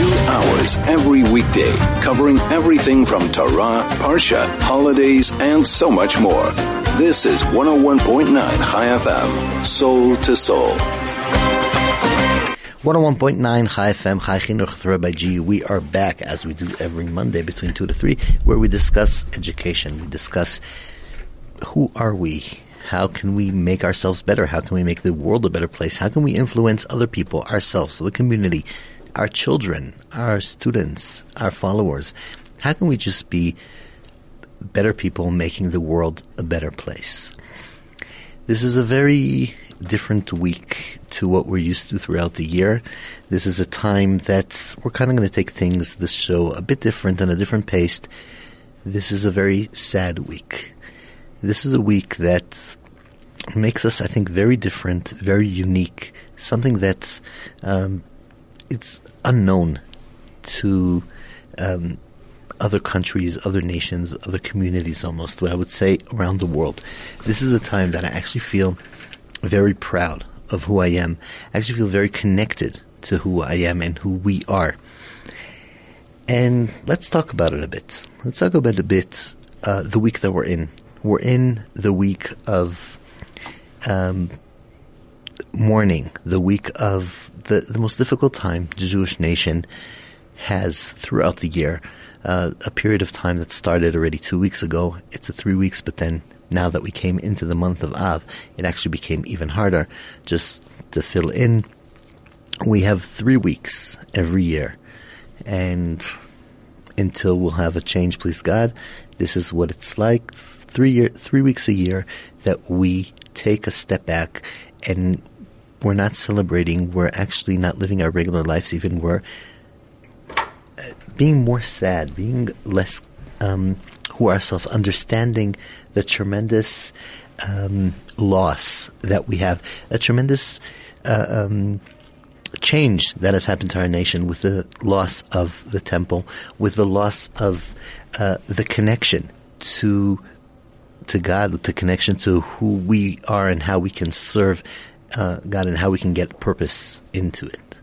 Two hours every weekday, covering everything from Torah, Parsha, holidays, and so much more. This is 101.9 Chai FM, Soul to Soul. 101.9 Chai FM, Chai Chinuch, Rabbi G. We are back as we do every Monday between 2 to 3, where we discuss education. We discuss who are we? How can we make ourselves better? How can we make the world a better place? How can we influence other people, ourselves, the community, our children, our students, our followers? How can we just be better people making the world a better place? This is a very different week to what we're used to throughout the year. This is a time that we're kind of going to take things, this show, a bit different and a different pace. This is a very sad week. This is a week that makes us, I think, very different, very unique. Something that um, it's unknown to um, other countries, other nations, other communities almost, I would say around the world. This is a time that I actually feel very proud of who I am. I actually feel very connected to who I am and who we are. And let's talk about it a bit. Let's talk about a bit uh, the week that we're in. We're in the week of um, mourning, the week of the, the most difficult time the Jewish nation has throughout the year. Uh, a period of time that started already two weeks ago. It's a three weeks, but then now that we came into the month of Av, it actually became even harder. Just to fill in, we have three weeks every year, and until we'll have a change, please God, this is what it's like. Three year, three weeks a year that we take a step back and we're not celebrating. We're actually not living our regular lives. Even we're uh, being more sad, being less um, who ourselves, understanding the tremendous um, loss that we have, a tremendous uh, um, change that has happened to our nation with the loss of the temple, with the loss of uh, the connection to to God, with the connection to who we are and how we can serve uh, God and how we can get purpose into it,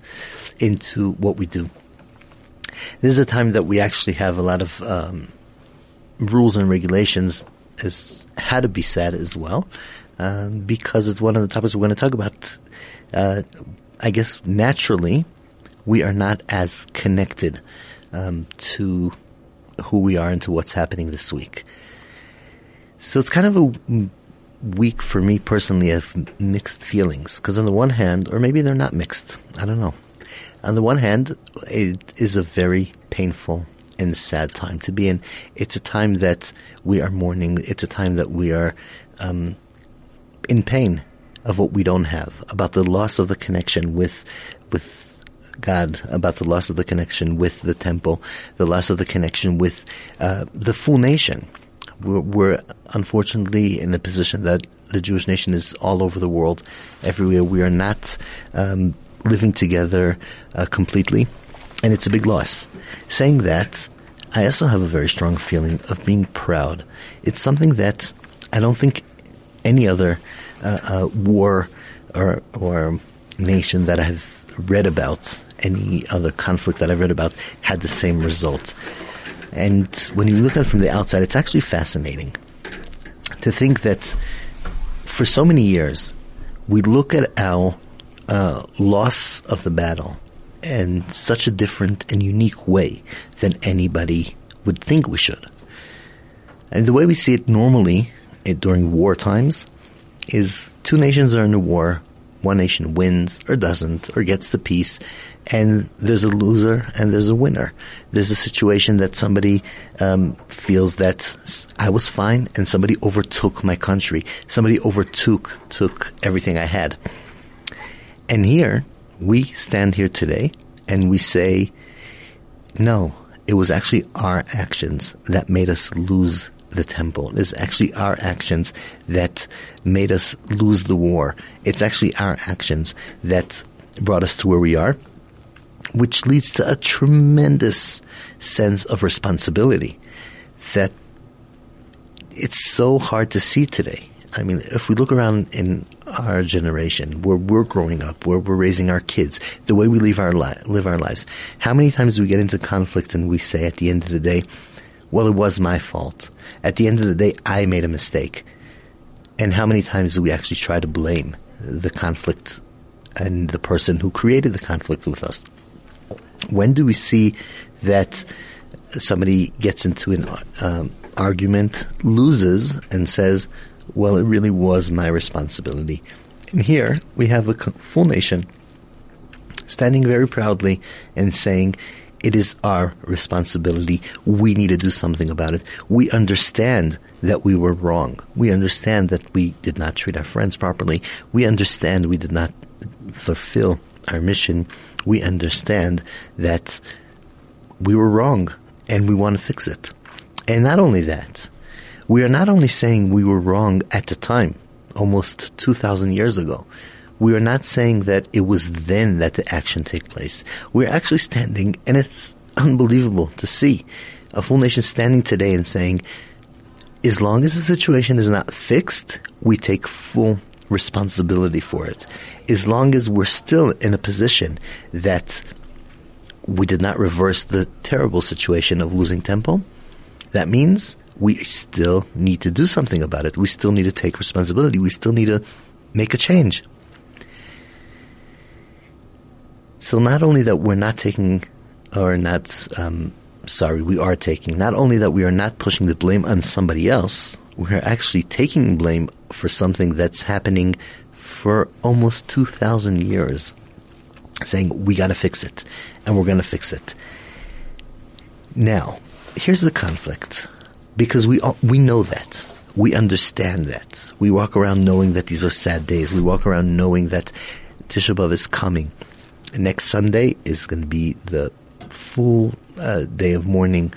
into what we do. This is a time that we actually have a lot of um, rules and regulations as how to be sad as well, um, because it's one of the topics we're going to talk about. Uh, I guess naturally, we are not as connected um, to who we are and to what's happening this week. So it's kind of a week for me personally of mixed feelings. Because on the one hand, or maybe they're not mixed, I don't know. On the one hand, it is a very painful and sad time to be in. It's a time that we are mourning. It's a time that we are um, in pain of what we don't have, about the loss of the connection with with God, about the loss of the connection with the temple, the loss of the connection with uh, the full nation we're, we're, unfortunately in a position that the Jewish nation is all over the world, everywhere. We are not um, living together uh, completely, and it's a big loss. Saying that, I also have a very strong feeling of being proud. It's something that I don't think any other uh, uh, war or, or nation that I've read about, any other conflict that I've read about, had the same result. And when you look at it from the outside, it's actually fascinating to think that for so many years, we look at our uh, loss of the battle in such a different and unique way than anybody would think we should. And the way we see it normally it, during war times is two nations are in a war, one nation wins or doesn't or gets the peace, and there's a loser and there's a winner. There's a situation that somebody um, feels that I was fine and somebody overtook my country. Somebody overtook took everything I had. And here we stand here today and we say, no, it was actually our actions that made us lose the temple. It's actually our actions that made us lose the war. It's actually our actions that brought us to where we are which leads to a tremendous sense of responsibility that it's so hard to see today. I mean, if we look around in our generation, where we're growing up, where we're raising our kids, the way we live our li- live our lives, how many times do we get into conflict and we say at the end of the day, "Well, it was my fault." At the end of the day, I made a mistake. And how many times do we actually try to blame the conflict and the person who created the conflict with us? When do we see that somebody gets into an um, argument, loses, and says, well, it really was my responsibility. And here we have a full nation standing very proudly and saying, it is our responsibility. We need to do something about it. We understand that we were wrong. We understand that we did not treat our friends properly. We understand we did not fulfill our mission. We understand that we were wrong and we want to fix it. And not only that, we are not only saying we were wrong at the time, almost 2,000 years ago. We are not saying that it was then that the action took place. We're actually standing, and it's unbelievable to see a full nation standing today and saying, as long as the situation is not fixed, we take full responsibility for it. As long as we're still in a position that we did not reverse the terrible situation of losing tempo, that means we still need to do something about it. We still need to take responsibility. We still need to make a change. So not only that we're not taking, or not, um, sorry, we are taking, not only that we are not pushing the blame on somebody else, we're actually taking blame for something that's happening for almost 2,000 years, saying we gotta fix it, and we're gonna fix it. Now, here's the conflict because we we know that we understand that we walk around knowing that these are sad days. We walk around knowing that Tisha B'av is coming. Next Sunday is going to be the full uh, day of mourning.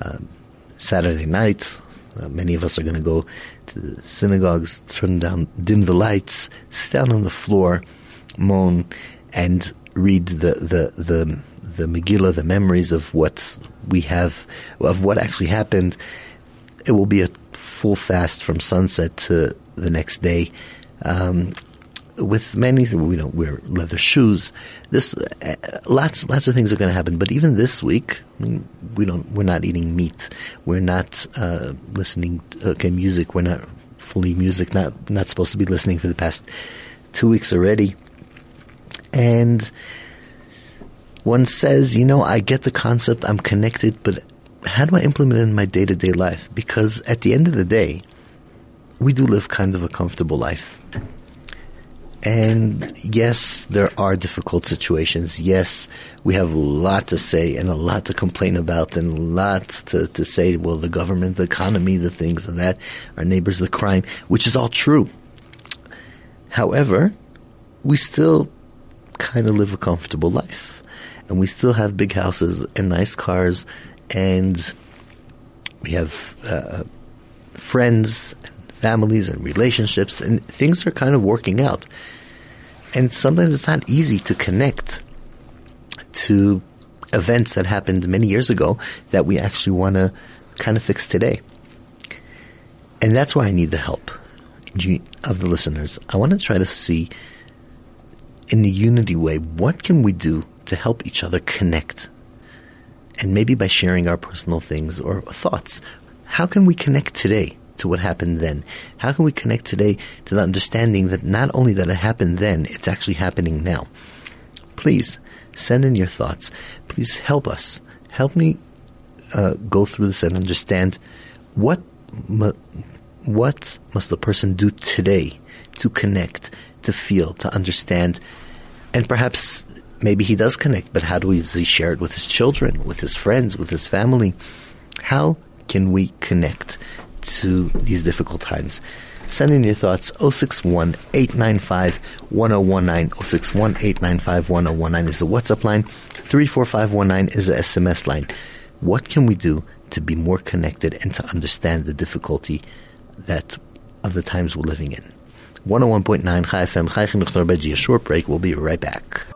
Uh, Saturday night, uh, many of us are going to go to the synagogues, turn down, dim the lights, sit down on the floor, moan, and read the the the the Megillah, the memories of what we have, of what actually happened. It will be a full fast from sunset to the next day. Um, with many, we don't wear leather shoes. This, uh, lots, lots of things are going to happen. But even this week, I mean, we don't, we're not eating meat. We're not uh, listening. To, okay, music. We're not fully music. Not, not supposed to be listening for the past two weeks already. And one says, you know, I get the concept, I'm connected, but how do I implement it in my day to day life? Because at the end of the day, we do live kind of a comfortable life. And yes, there are difficult situations. Yes, we have a lot to say and a lot to complain about and a lot to, to say, well, the government, the economy, the things and that, our neighbors, the crime, which is all true. However, we still kind of live a comfortable life and we still have big houses and nice cars, and we have uh, friends, families, and relationships, and things are kind of working out. And sometimes it's not easy to connect to events that happened many years ago that we actually want to kind of fix today. And that's why I need the help of the listeners. I want to try to see in a unity way what can we do to help each other connect. And maybe by sharing our personal things or thoughts, how can we connect today to what happened then? How can we connect today to the understanding that not only that it happened then, it's actually happening now? Please send in your thoughts. Please help us. Help me uh, go through this and understand what mu- what must the person do today to connect, to feel, to understand, and perhaps maybe he does connect, but how do we share it with his children, with his friends, with his family? How can we connect to these difficult times? Send in your thoughts 061 895 1019. 061 895 1019 is the WhatsApp line. 34519 is the SMS line. What can we do to be more connected and to understand the difficulty that of the times we're living in? 101.9 Chai FM, Chai Chinuch A short break. We'll be right back.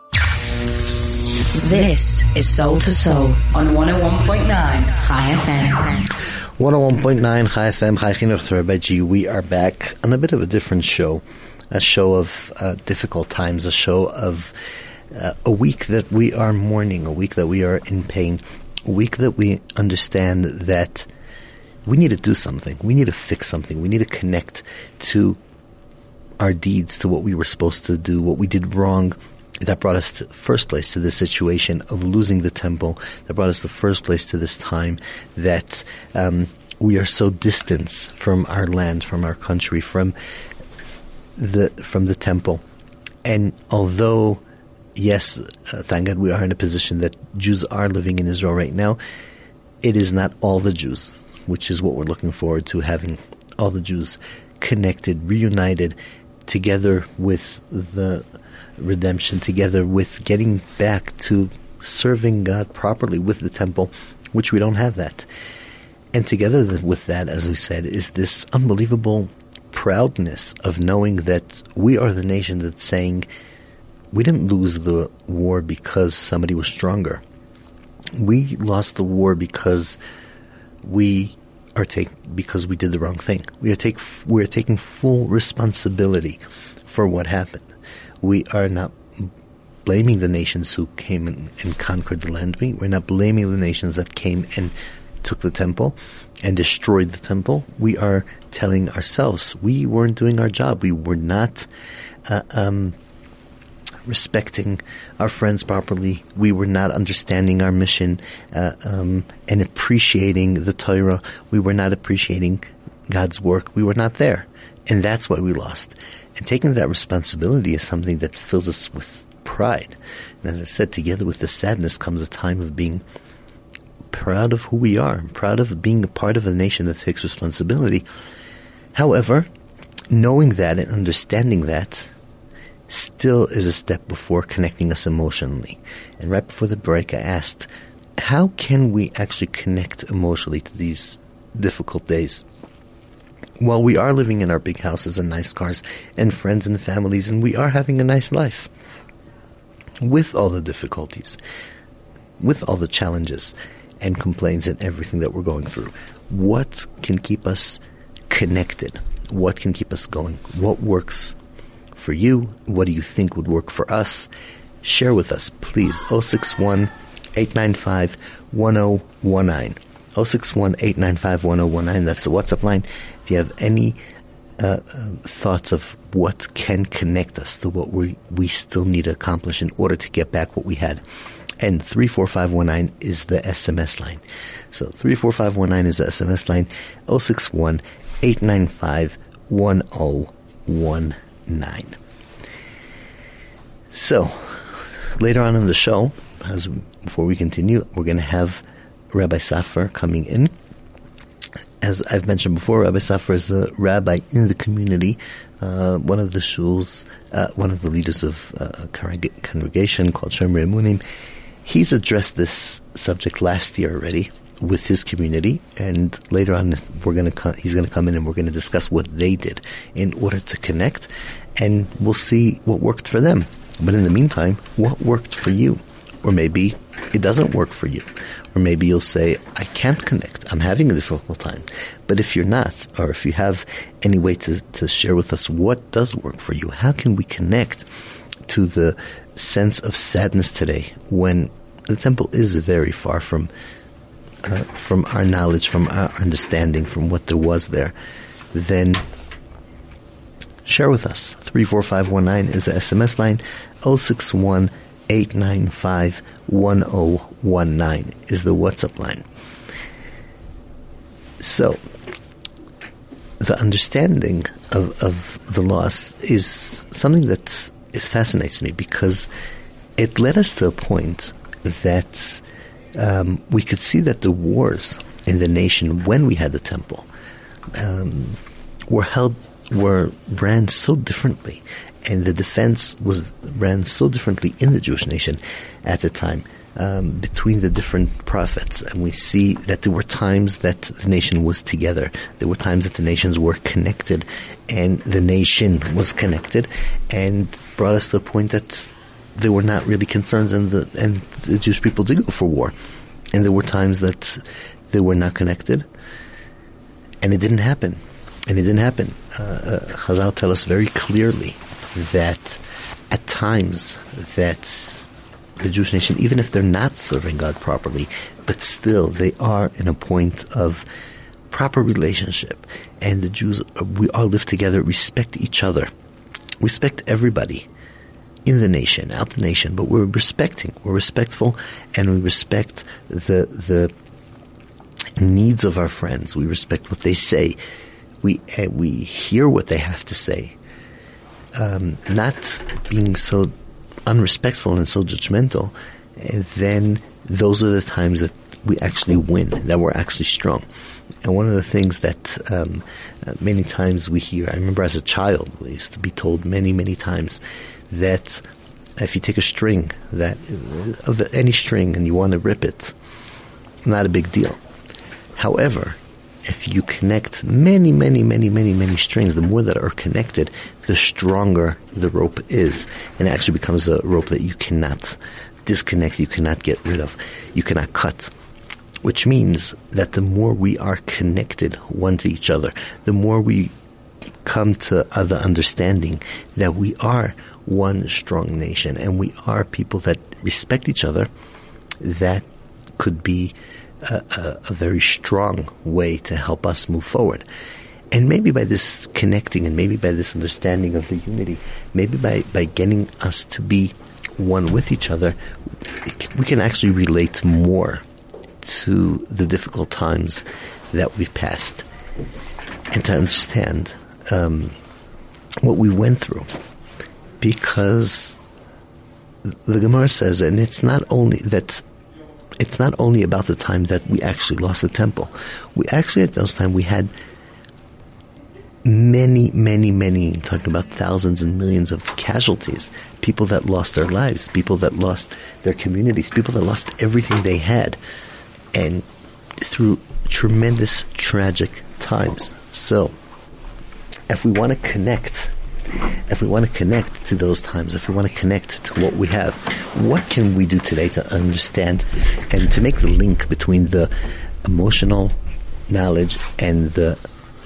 This is Soul to Soul on 101.9 Chai FM. 101.9 Chai FM, Chai Chinuch by G. We are back on a bit of a different show. A show of uh, difficult times, a show of uh, a week that we are mourning, a week that we are in pain, a week that we understand that we need to do something. We need to fix something. We need to connect to our deeds, to what we were supposed to do, what we did wrong, that brought us to first place to this situation of losing the temple. That brought us to first place to this time that um, we are so distant from our land, from our country, from the from the temple. And although, yes, uh, thank God we are in a position that Jews are living in Israel right now, it is not all the Jews, which is what we're looking forward to having all the Jews connected, reunited, together with the redemption together with getting back to serving God properly with the temple, which we don't have that. And together with that, as we said, is this unbelievable proudness of knowing that we are the nation that's saying we didn't lose the war because somebody was stronger. We lost the war because we are take because we did the wrong thing. We are take we are taking full responsibility for what happened we are not blaming the nations who came and, and conquered the land. We, we're not blaming the nations that came and took the temple and destroyed the temple. We are telling ourselves we weren't doing our job. We were not uh, um, respecting our friends properly. We were not understanding our mission uh, um, and appreciating the Torah. We were not appreciating God's work. We were not there, and that's why we lost. And taking that responsibility is something that fills us with pride. And as I said, together with the sadness comes a time of being proud of who we are, proud of being a part of a nation that takes responsibility. However, knowing that and understanding that still is a step before connecting us emotionally. And right before the break, I asked, how can we actually connect emotionally to these difficult days? While we are living in our big houses and nice cars and friends and families and we are having a nice life with all the difficulties, with all the challenges and complaints and everything that we're going through, what can keep us connected? What can keep us going? What works for you? What do you think would work for us? Share with us, please. 061 895 1019. 061 895 1019. That's the WhatsApp line if you have any uh, uh, thoughts of what can connect us to what we we still need to accomplish in order to get back what we had. And 34519 is the SMS line. So 34519 is the SMS line 061 895 1019. So, later on in the show, as before we continue, we're going to have Rabbi Saffer coming in as I've mentioned before, Rabbi Saffer is a rabbi in the community, uh, one of the shuls, uh, one of the leaders of uh, a congregation called Shomer Emunim. He's addressed this subject last year already with his community, and later on, we're going to co- he's going to come in and we're going to discuss what they did in order to connect, and we'll see what worked for them. But in the meantime, what worked for you? Or maybe it doesn't work for you. Or maybe you'll say, I can't connect. I'm having a difficult time. But if you're not, or if you have any way to, to share with us what does work for you, how can we connect to the sense of sadness today when the temple is very far from uh, from our knowledge, from our understanding, from what there was there, then share with us. 34519 is the SMS line. 061 895 1019 is the WhatsApp line. So, the understanding of, of the loss is something that is fascinates me because it led us to a point that um, we could see that the wars in the nation when we had the temple um, were held were ran so differently and the defense was ran so differently in the Jewish nation at the time um, between the different prophets, and we see that there were times that the nation was together. There were times that the nations were connected, and the nation was connected, and brought us to the point that there were not really concerns, and the and the Jewish people did go for war, and there were times that they were not connected, and it didn't happen. And it didn't happen. Uh, uh, Chazal tell us very clearly that at times that the Jewish nation, even if they're not serving God properly, but still they are in a point of proper relationship. And the Jews, we all live together, respect each other, respect everybody in the nation, out the nation, but we're respecting, we're respectful, and we respect the, the needs of our friends. We respect what they say. We, uh, we hear what they have to say. Um, not being so unrespectful and so judgmental, then those are the times that we actually win, that we're actually strong. And one of the things that um, uh, many times we hear, I remember as a child, we used to be told many, many times that if you take a string that of any string and you want to rip it, not a big deal. However, if you connect many, many, many, many, many strings, the more that are connected, the stronger the rope is. And it actually becomes a rope that you cannot disconnect, you cannot get rid of, you cannot cut. Which means that the more we are connected one to each other, the more we come to other understanding that we are one strong nation and we are people that respect each other, that could be a, a, a very strong way to help us move forward. And maybe by this connecting and maybe by this understanding of the unity, maybe by, by getting us to be one with each other, we can actually relate more to the difficult times that we've passed and to understand um, what we went through. Because the Gemara says, and it's not only that it's not only about the time that we actually lost the temple. We actually at those time we had many, many, many, talking about thousands and millions of casualties, people that lost their lives, people that lost their communities, people that lost everything they had, and through tremendous tragic times. So, if we want to connect if we want to connect to those times, if we want to connect to what we have, what can we do today to understand and to make the link between the emotional knowledge and the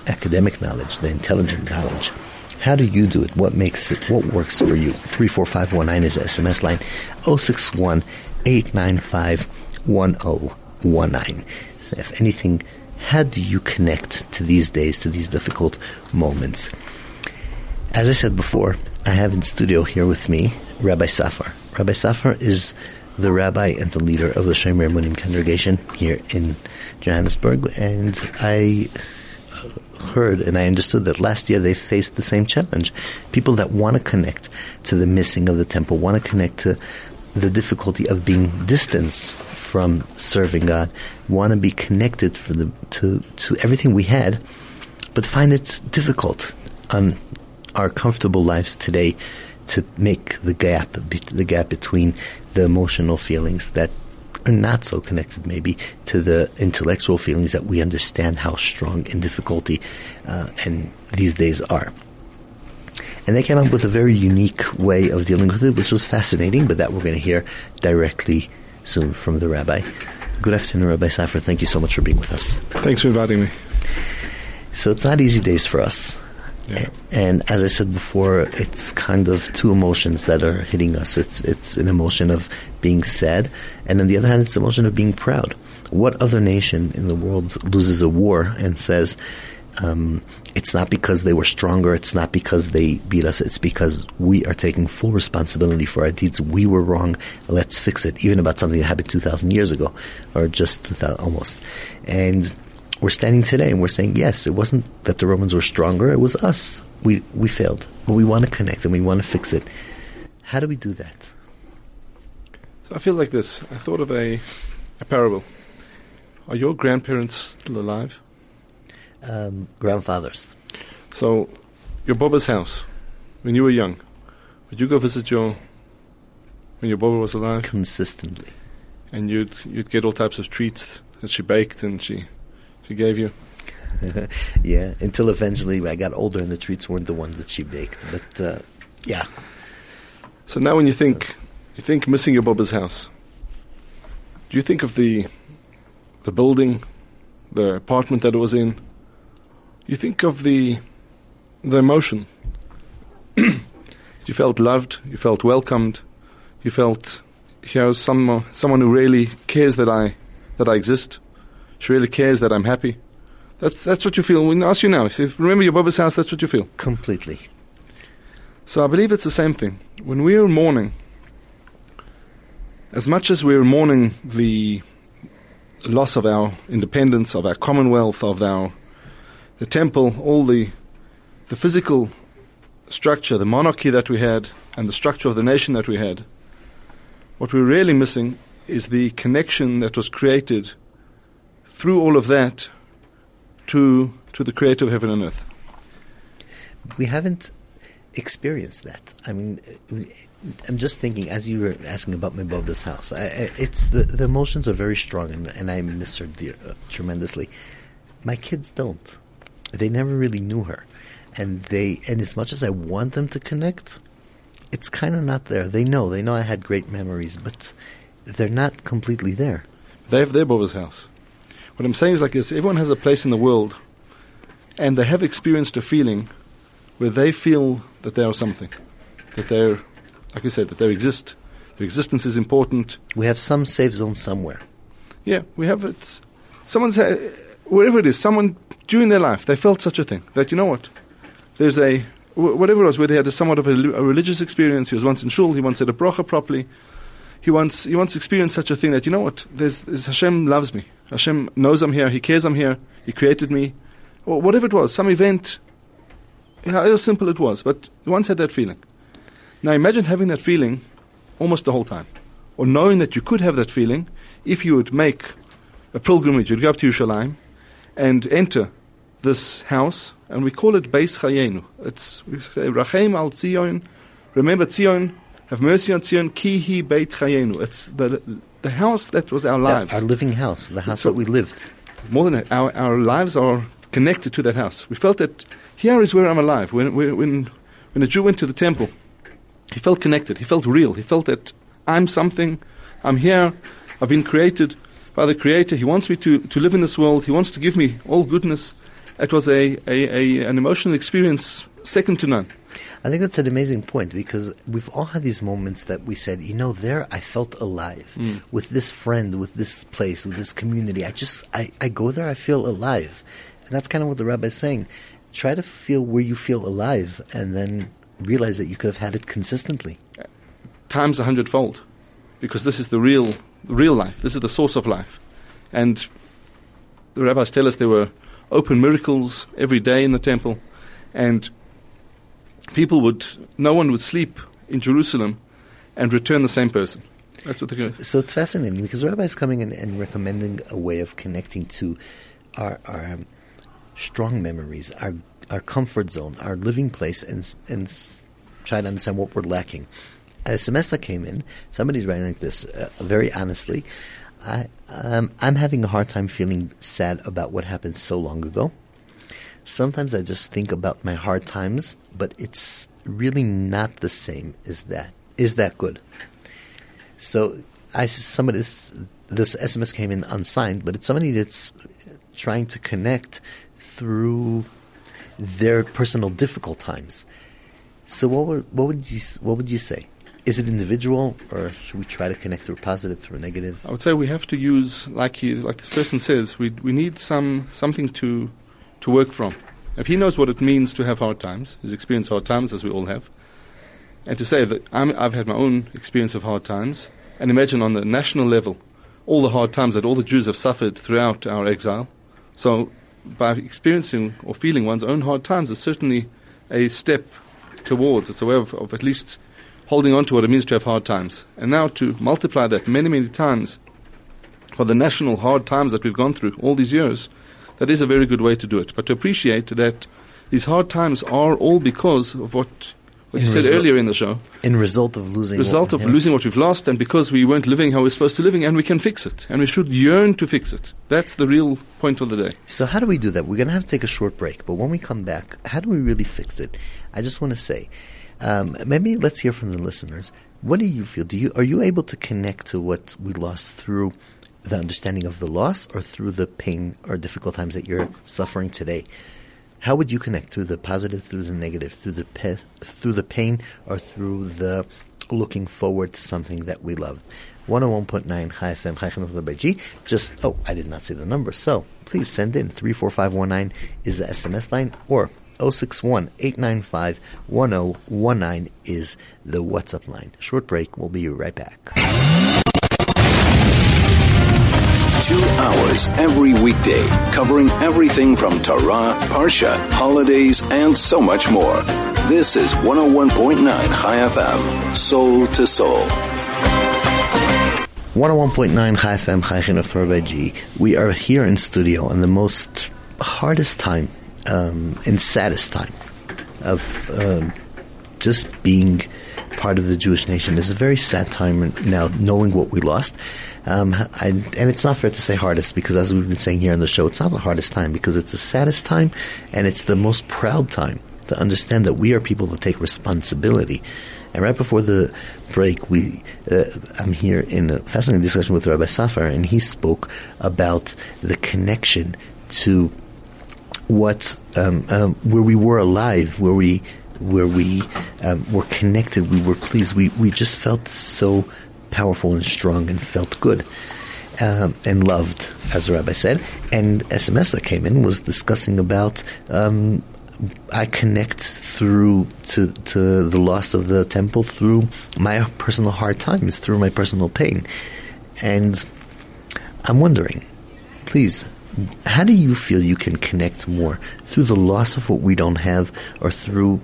academic knowledge, the intelligent knowledge? How do you do it? What makes it, what works for you? 34519 is the SMS line 061 895 1019. If anything, how do you connect to these days, to these difficult moments? As I said before, I have in studio here with me Rabbi Saffer. Rabbi Saffer is the rabbi and the leader of the Shomer Emunim congregation here in Johannesburg, and I uh, heard and I understood that last year they faced the same challenge. People that want to connect to the missing of the temple, want to connect to the difficulty of being distanced from serving God, want to be connected for the, to, to everything we had, but find it difficult on our comfortable lives today to make the gap, the gap between the emotional feelings that are not so connected maybe to the intellectual feelings that we understand how strong and difficulty uh, and these days are. And they came up with a very unique way of dealing with it, which was fascinating, but that we're going to hear directly soon from the rabbi. Good afternoon, Rabbi Saffer. Thank you so much for being with us. Thanks for inviting me. So it's not easy days for us. And as I said before, it's kind of two emotions that are hitting us. It's it's an emotion of being sad, and on the other hand, it's an emotion of being proud. What other nation in the world loses a war and says, um, it's not because they were stronger, it's not because they beat us, it's because we are taking full responsibility for our deeds. We were wrong, let's fix it, even about something that happened 2,000 years ago, or just almost. And we're standing today and we're saying, yes, it wasn't that the Romans were stronger, it was us. We, we failed. But we want to connect and we want to fix it. How do we do that? So I feel like this. I thought of a, a parable. Are your grandparents still alive? Um, grandfathers. So, your Boba's house, when you were young, would you go visit your, when your Boba was alive? Consistently. And you'd, you'd get all types of treats that she baked and she she gave you? yeah, until eventually I got older and the treats weren't the ones that she baked. But uh, yeah. So now, when you think you think missing your Bubba's house, do you think of the the building, the apartment that it was in, you think of the the emotion. you felt loved, you felt welcomed, you felt here's some someone who really cares that I that I exist. She really cares that I'm happy. That's that's what you feel. When I ask you now, if remember your Baba's house, that's what you feel. Completely. So I believe it's the same thing. When we're mourning, as much as we're mourning the loss of our independence, of our commonwealth, of our the temple, all the the physical structure, the monarchy that we had, and the structure of the nation that we had, what we're really missing is the connection that was created through all of that to to the creator of heaven and earth. We haven't experienced that. I mean, I'm just thinking as you were asking about my Boba's house. I, I, it's the the emotions are very strong, and, and I miss her dear, uh, tremendously. My kids don't. They never really knew her, and they and as much as I want them to connect, it's kind of not there. They know. They know I had great memories, but they're not completely there. They have their Boba's house. What I'm saying is like this: everyone has a place in the world, and they have experienced a feeling where they feel that they are something, that they're, like I said, that they exist. Their existence is important. We have some safe zone somewhere. Yeah, we have it. Someone's uh, wherever it is. Someone during their life they felt such a thing that you know what, there's a whatever it was where they had a somewhat of a, a religious experience. He was once in shul. He once said a bracha properly. He once he once experienced such a thing that you know what, there's, there's Hashem loves me. Hashem knows I'm here. He cares I'm here. He created me. Or whatever it was, some event how simple it was, but once had that feeling. Now imagine having that feeling almost the whole time, or knowing that you could have that feeling if you would make a pilgrimage, you'd go up to Yerushalayim and enter this house, and we call it Beis Chayenu. It's Rachem al Tzion. Remember Tzion, have mercy on Tzion, Ki hi Beit Chayenu. It's the the house that was our lives, our living house, the house So- that we lived. more than that, our, our lives are connected to that house. We felt that here is where I'm alive. When, when, when, a Jew went to the temple, he felt connected. He felt real. He felt that I'm something. I'm here. I've been created by the Creator. He wants me to, to live in this world. He wants to give me all goodness. It was a, a, a, an emotional experience second to none. I think that's an amazing point because we've all had these moments that we said, you know, there I felt alive mm. with this friend, with this place, with this community. I just, I, I go there, I feel alive. And that's kind of what the rabbi is saying. Try to feel where you feel alive and then realize that you could have had it consistently. times a hundredfold, because this is the real, real life. This is the source of life, and the rabbis tell us there were open miracles every day in the temple, and people would, no one would sleep in Jerusalem and return the same person. That's what they're going. So it's fascinating because rabbi is coming in and recommending a way of connecting to our, our um, strong memories, our our comfort zone, our living place, and and try to understand what we're lacking. As semester came in, somebody's writing like this, uh, very honestly. I um, I'm having a hard time feeling sad about what happened so long ago. Sometimes I just think about my hard times, but it's really not the same as that. Is that good? So I somebody this SMS came in unsigned, but it's somebody that's trying to connect through their personal difficult times. So what would what would you what would you say? Is it individual, or should we try to connect through positive through negative? I would say we have to use, like he, like this person says, we we need some something to to work from. If he knows what it means to have hard times, he's experienced hard times as we all have, and to say that I'm, I've had my own experience of hard times, and imagine on the national level all the hard times that all the Jews have suffered throughout our exile. So, by experiencing or feeling one's own hard times is certainly a step towards. It's a way of, of at least holding on to what it means to have hard times. And now to multiply that many, many times for the national hard times that we've gone through all these years, that is a very good way to do it. But to appreciate that these hard times are all because of what, what you said result- earlier in the show. In result of losing, Result what- of yeah. losing what we've lost, and because we weren't living how we're supposed to living, and we can fix it, and we should yearn to fix it. That's the real point of the day. So how do we do that? We're going to have to take a short break, but when we come back, how do we really fix it? I just want to say, um, maybe let's hear from the listeners. What do you feel? Do you are you able to connect to what we lost through the understanding of the loss, or through the pain or difficult times that you're suffering today? How would you connect through the positive, through the negative, through the pe- through the pain, or through the looking forward to something that we love? 101.9 Chai FM, Chai Chinuch by G. Just, oh, I did not see the number. So please send in 34519 is the SMS line or 061 895 1019 is the WhatsApp line. Short break. We'll be right back. Two hours every weekday, covering everything from Torah, Parsha, holidays, and so much more. This is 101.9 Chai FM, soul to soul. 101.9 Chai FM, Chai Chinuch. We are here in studio in the most hardest time um, and saddest time of um, just being part of the Jewish nation. It's a very sad time now, knowing what we lost. Um, I, and it's not fair to say hardest because, as we've been saying here on the show, it's not the hardest time because it's the saddest time and it's the most proud time to understand that we are people that take responsibility. And right before the break, we uh, I'm here in a fascinating discussion with Rabbi Saffer, and he spoke about the connection to what um, um, where we were alive, where we where we um, were connected, we were pleased. We we just felt so powerful and strong and felt good. Um, and loved, as the rabbi said. And SMS that came in was discussing about um, I connect through to to the loss of the temple through my personal hard times, through my personal pain, and I'm wondering, please, how do you feel you can connect more through the loss of what we don't have, or through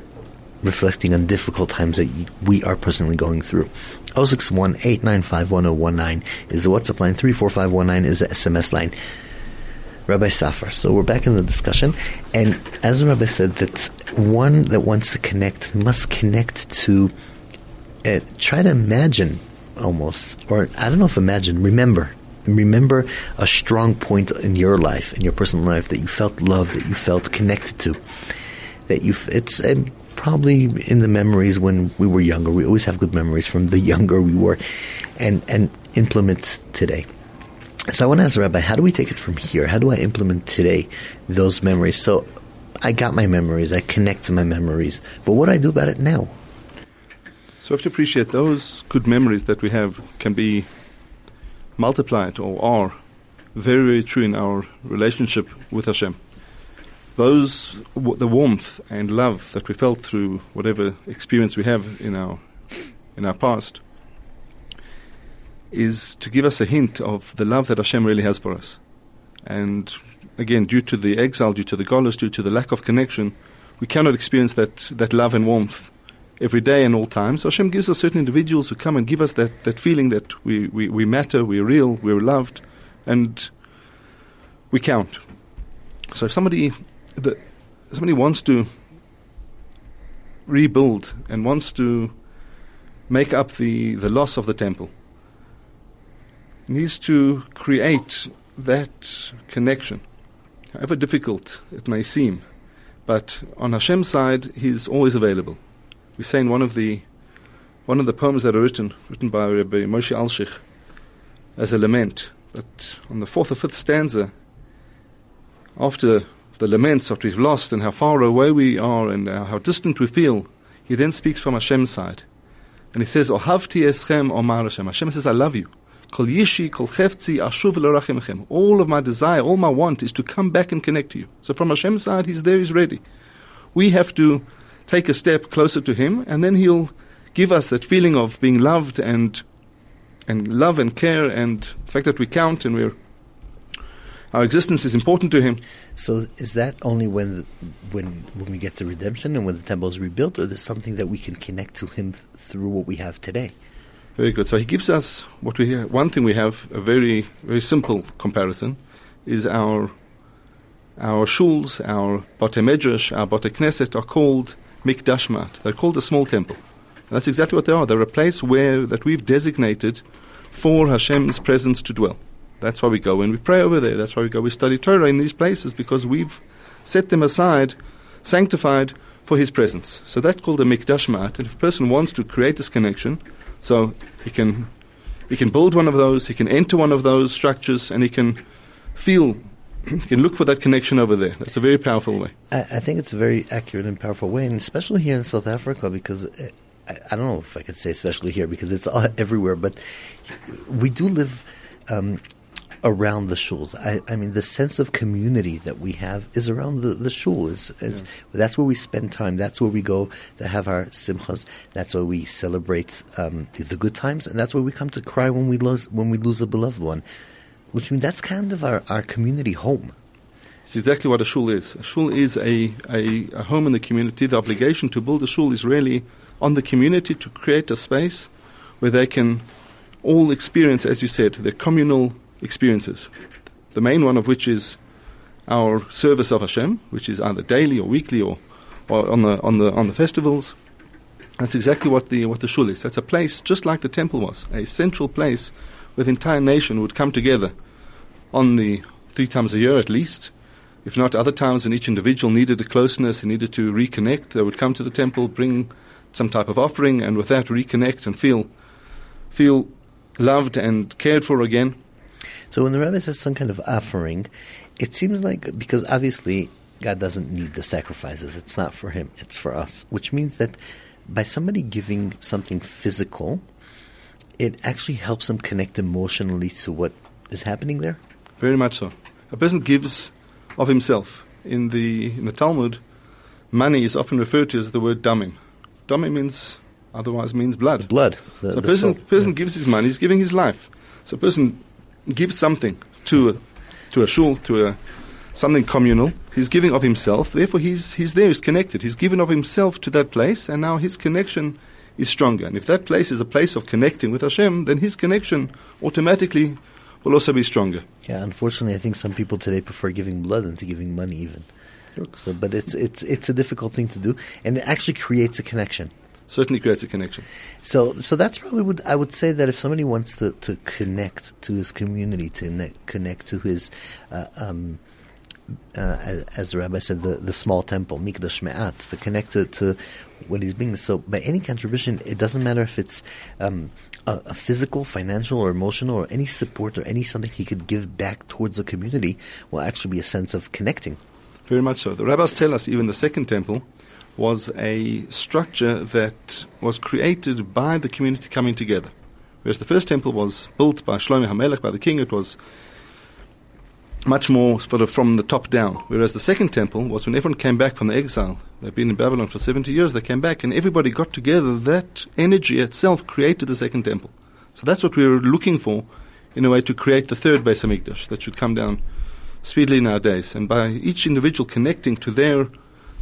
reflecting on difficult times that we are personally going through? 061 895 is the WhatsApp line, 34519 is the SMS line. Rabbi Saffer. So we're back in the discussion, and as Rabbi said, that one that wants to connect must connect to uh, try to imagine almost, or I don't know if imagine, remember. Remember a strong point in your life, in your personal life, that you felt loved, that you felt connected to, that you. It's uh, probably in the memories when we were younger. We always have good memories from the younger we were, and and implement today. So I want to ask the Rabbi, how do we take it from here? How do I implement today those memories? So I got my memories, I connect to my memories, but what do I do about it now? So we have to appreciate those good memories that we have can be multiplied or are very, very true in our relationship with Hashem. Those, w- the warmth and love that we felt through whatever experience we have in our, in our past, is to give us a hint of the love that Hashem really has for us. And again, due to the exile, due to the golus, due to the lack of connection, we cannot experience that, that love and warmth every day and all times. So Hashem gives us certain individuals who come and give us that, that feeling that we, we, we matter, we're real, we're loved, and we count. So if somebody, the, somebody wants to rebuild and wants to make up the, the loss of the temple, needs to create that connection, however difficult it may seem. But on Hashem's side, He's always available. We say in one of the one of the poems that are written, written by Rabbi Moshe Alshich, as a lament. But on the fourth or fifth stanza, after the laments that we've lost and how far away we are and uh, how distant we feel, he then speaks from Hashem's side. And he says, Ohavti eschem omar Hashem. Hashem says, I love you. Kol yishi, kol chefzi, ashuv All of my desire, all my want is to come back and connect to you. So from Hashem's side, He's there, He's ready. We have to take a step closer to Him, and then He'll give us that feeling of being loved and and love and care, and the fact that we count and we're our existence is important to Him. So is that only when the, when when we get the redemption and when the temple is rebuilt, or there's something that we can connect to Him th- through what we have today? Very good. So he gives us what we have. One thing we have a very very simple comparison is our our shuls, our bate medrash, our bate knesset are called mikdashmat. They're called a small temple. And that's exactly what they are. They're a place where that we've designated for Hashem's presence to dwell. That's why we go and we pray over there. That's why we go. We study Torah in these places because we've set them aside, sanctified for His presence. So that's called a mikdash mat. And if a person wants to create this connection, so he can he can build one of those, he can enter one of those structures, and he can feel you can look for that connection over there. That's a very powerful way. I, I think it's a very accurate and powerful way, and especially here in South Africa, because uh, I, I don't know if I could say especially here because it's everywhere, but we do live um, around the shuls. I, I, mean, the sense of community that we have is around the, the shul. Is, is yeah. That's where we spend time. That's where we go to have our simchas. That's where we celebrate um, the good times, and that's where we come to cry when we lose when we lose a beloved one which means that's kind of our, our community home. It's exactly what a shul is. A shul is a, a, a, home in the community. The obligation to build a shul is really on the community to create a space where they can all experience, as you said, the communal experiences. The main one of which is our service of Hashem, which is either daily or weekly or, or on the on the on the festivals. That's exactly what the what the shul is. That's a place just like the temple was, a central place where the entire nation would come together on the three times a year at least. If not other times when each individual needed a closeness and needed to reconnect, they would come to the temple, bring some type of offering, and with that reconnect and feel feel loved and cared for again. So when the rabbi says some kind of offering, it seems like because obviously God doesn't need the sacrifices. It's not for him, it's for us. Which means that by somebody giving something physical, it actually helps them connect emotionally to what is happening there? Very much so. A person gives of himself. In the, in the Talmud, money is often referred to as the word damim. Damim means, otherwise means blood. Blood. The, so a person, person yeah. gives his money, he's giving his life. So a person gives something to a, to a shul, to a, something communal. He's giving of himself. Therefore, he's, he's there, he's connected. He's given of himself to that place, and now his connection is stronger. And if that place is a place of connecting with Hashem, then his connection automatically will also be stronger. Yeah, unfortunately, I think some people today prefer giving blood than to giving money, even. So, but it's it's it's a difficult thing to do, and it actually creates a connection. Certainly creates a connection. So, so that's probably what I would say that if somebody wants to, to connect to his community, to ne- connect to his uh, um, uh, as the rabbi said, the, the small temple, Mikdash Me'at, to connect to, to what he's being. So by any contribution, it doesn't matter if it's um, a, a, physical, financial, or emotional, or any support or any something he could give back towards the community will actually be a sense of connecting. Very much so. The rabbis tell us even the second temple was a structure that was created by the community coming together. Whereas the first temple was built by Shlomo HaMelech, by the king, it was much more sort of from the top down. Whereas the second temple was when everyone came back from the exile. They've been in Babylon for 70 years, they came back and everybody got together. That energy itself created the second temple. So that's what we were looking for in a way to create the third Beis Hamikdash that should come down speedily nowadays. And by each individual connecting to their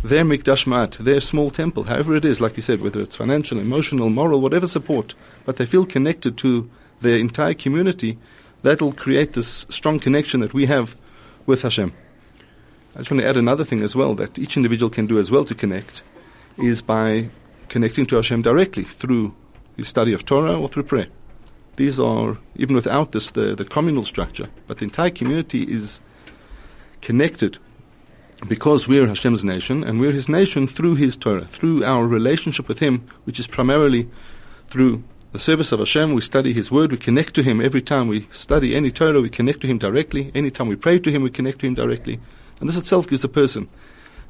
their Mikdash Me'at, their small temple, however it is, like you said, whether it's financial, emotional, moral, whatever support, but they feel connected to their entire community, that'll create this strong connection that we have with Hashem. I just want to add another thing as well that each individual can do as well to connect is by connecting to Hashem directly through his study of Torah or through prayer. These are, even without this, the, the communal structure, but the entire community is connected because we're Hashem's nation and we're his nation through his Torah, through our relationship with him, which is primarily through the service of Hashem, we study His Word, we connect to Him every time we study any Torah, we connect to Him directly. Any time we pray to Him, we connect to Him directly. And this itself gives a person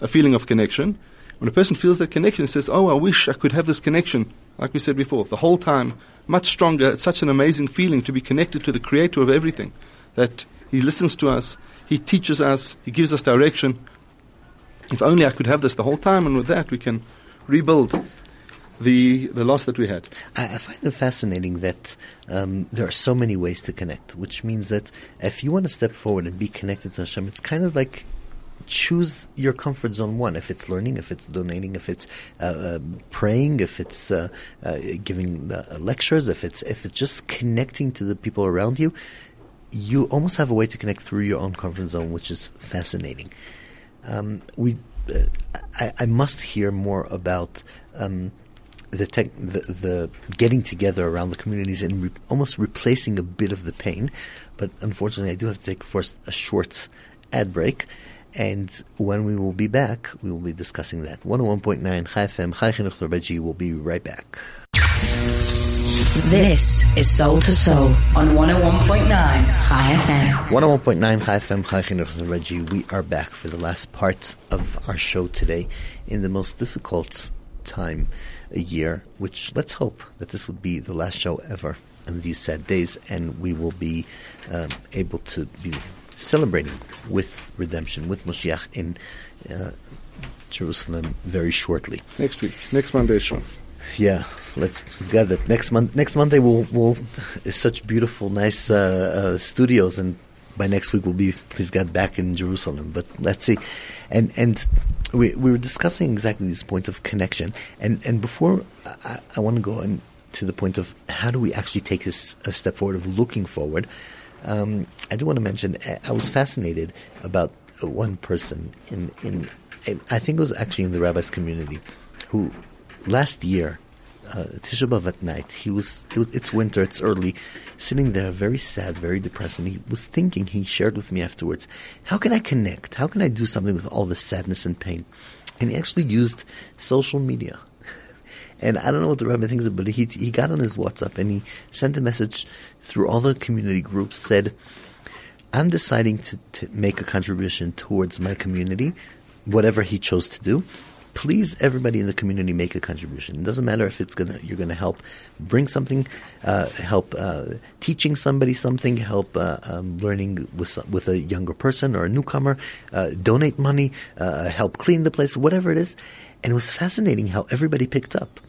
a feeling of connection. When a person feels that connection, says, Oh, I wish I could have this connection, like we said before, the whole time, much stronger. It's such an amazing feeling to be connected to the Creator of everything, that He listens to us, He teaches us, He gives us direction. If only I could have this the whole time, and with that we can rebuild the the loss that we had. I, I find it fascinating that um, there are so many ways to connect, which means that if you want to step forward and be connected to Hashem, it's kind of like choose your comfort zone one. If it's learning, if it's donating, if it's uh, uh, praying, if it's uh, uh giving uh, lectures, if it's if it's just connecting to the people around you, you almost have a way to connect through your own comfort zone, which is fascinating. Um, we, uh, I, I, must hear more about. Um, the, tech, the, the getting together around the communities and re- almost replacing a bit of the pain. But unfortunately, I do have to take first a short ad break. And when we will be back, we will be discussing that. 101.9 Chai FM, Chai Chinuch will be right back. This is Soul to Soul on 101.9 Chai FM. 101.9 Chai FM, Chai Chinuch Reggie. We are back for the last part of our show today in the most difficult time a year, which let's hope that this would be the last show ever in these sad days and we will be um, able to be celebrating with redemption, with Moshiach in uh, Jerusalem very shortly. Next week, next Monday show. Yeah, let's get that next month. Next Monday we'll we'll it's such beautiful, nice uh, uh, studios, and by next week we'll be please God back in Jerusalem. But let's see, and and we we were discussing exactly this point of connection, and and before I, I want to go on to the point of how do we actually take this a step forward of looking forward. Um, I do want to mention I was fascinated about one person in in I think it was actually in the rabbis community who last year, uh, Tisha B'av at night, he was, it was, it's winter, it's early, sitting there very sad, very depressed, and he was thinking, he shared with me afterwards, how can I connect? How can I do something with all this sadness and pain? And he actually used social media. and I don't know what the rabbi thinks, but he, he got on his WhatsApp and he sent a message through all the community groups, said, I'm deciding to, to make a contribution towards my community, whatever he chose to do please everybody in the community make a contribution. It doesn't matter if it's gonna you're gonna help bring something, uh, help uh, teaching somebody something, help uh, um, learning with with a younger person or a newcomer, uh, donate money, uh, help clean the place, whatever it is. And it was fascinating how everybody picked up.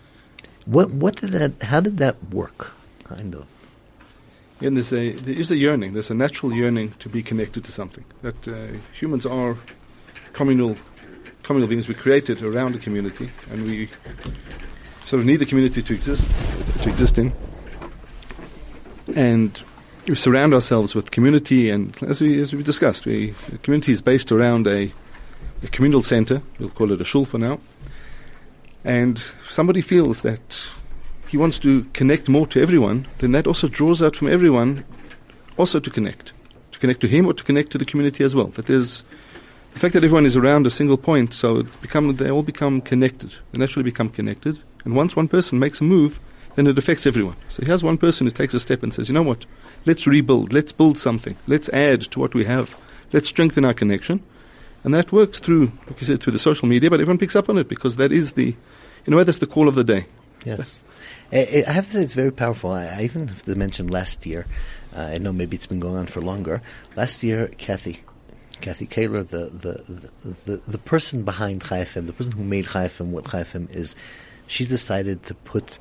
What what did that? How did that work? Kind of. And there's a there is a yearning. There's a natural yearning to be connected to something. That uh, humans are communal communal beings we created around the community, and we sort of need the community to exist to exist in. And we surround ourselves with community, and as we as we discussed, we, the community is based around a, a communal center. We'll call it a shul for now. And somebody feels that he wants to connect more to everyone, then that also draws out from everyone also to connect, to connect to him or to connect to the community as well. That there's the fact that everyone is around a single point, so become, they all become connected. They naturally become connected. And once one person makes a move, then it affects everyone. So here's one person who takes a step and says, you know what? Let's rebuild. Let's build something. Let's add to what we have. Let's strengthen our connection. And that works through, like you said, through the social media, but everyone picks up on it because that is the, in a way, that's the call of the day. Yes. I have to say it's very powerful. I, I even have to mention last year, uh, I know maybe it's been going on for longer. Last year, Kathy, Kathy Kaler, the, the, the, the, person behind Chai FM, the person who made Chai FM what Chai FM is, she's decided to put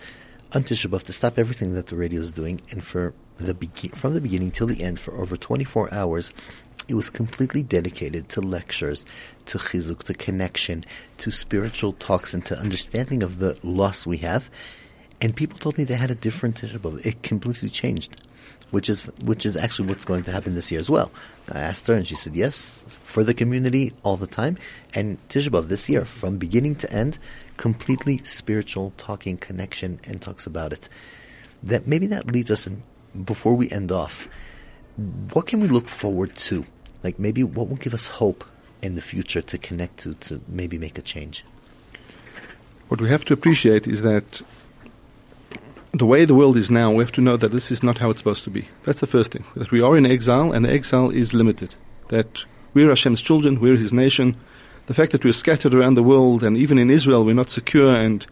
on Tisha to stop everything that the radio is doing, and for the from the beginning till the end, for over 24 hours, it was completely dedicated to lectures, to chizuk, to connection, to spiritual talks, and to understanding of the loss we have. And people told me they had a different Tisha. It completely changed which is which is actually what's going to happen this year as well. Uh, I asked her, and she said yes for the community all the time. And Tisha B'av this year, from beginning to end, completely spiritual, talking connection, and talks about it. That maybe that leads us in, before we end off. What can we look forward to? Like maybe what will give us hope in the future to connect to to maybe make a change. What we have to appreciate is that the way the world is now, we have to know that this is not how it's supposed to be. That's the first thing. That we are in exile, and the exile is limited. That we're Hashem's children, we're His nation. The fact that we're scattered around the world, and even in Israel, we're not secure and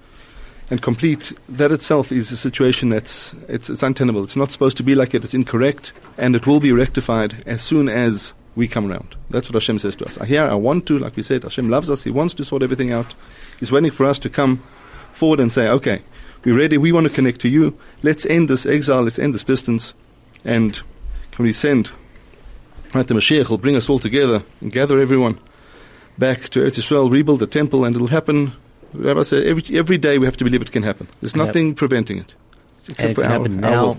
and complete. That itself is a situation that's it's, it's untenable. It's not supposed to be like it. It's incorrect, and it will be rectified as soon as we come around. That's what Hashem says to us. Here, I want to, like we said, Hashem loves us. He wants to sort everything out. He's waiting for us to come forward and say, okay, we're ready. We want to connect to you. Let's end this exile. Let's end this distance. And can we send, right, the Mashiach will bring us all together and gather everyone back to Eretz Israel, rebuild the temple, and it'll happen. Rabbi said, every, every day we have to believe it can happen. There's nothing preventing it. Except it can our, happen now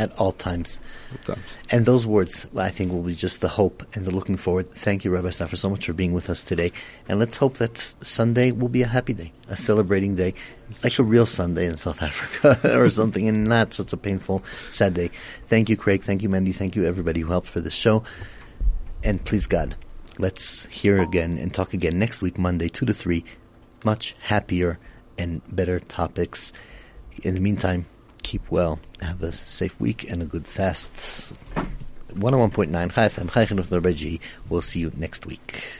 at all times. times. And those words, I think, will be just the hope and the looking forward. Thank you, Rabbi Saffer, so much for being with us today. And let's hope that Sunday will be a happy day, a celebrating day, like a real Sunday in South Africa or something, and not such a painful, sad day. Thank you, Craig. Thank you, Mandy. Thank you, everybody who helped for this show. And please, God, let's hear again and talk again next week, Monday, 2 to 3. Much happier and better topics. In the meantime, Keep well. Have a safe week and a good fast. 101.9 Chai FM, Chai Chinuch G. We'll see you next week.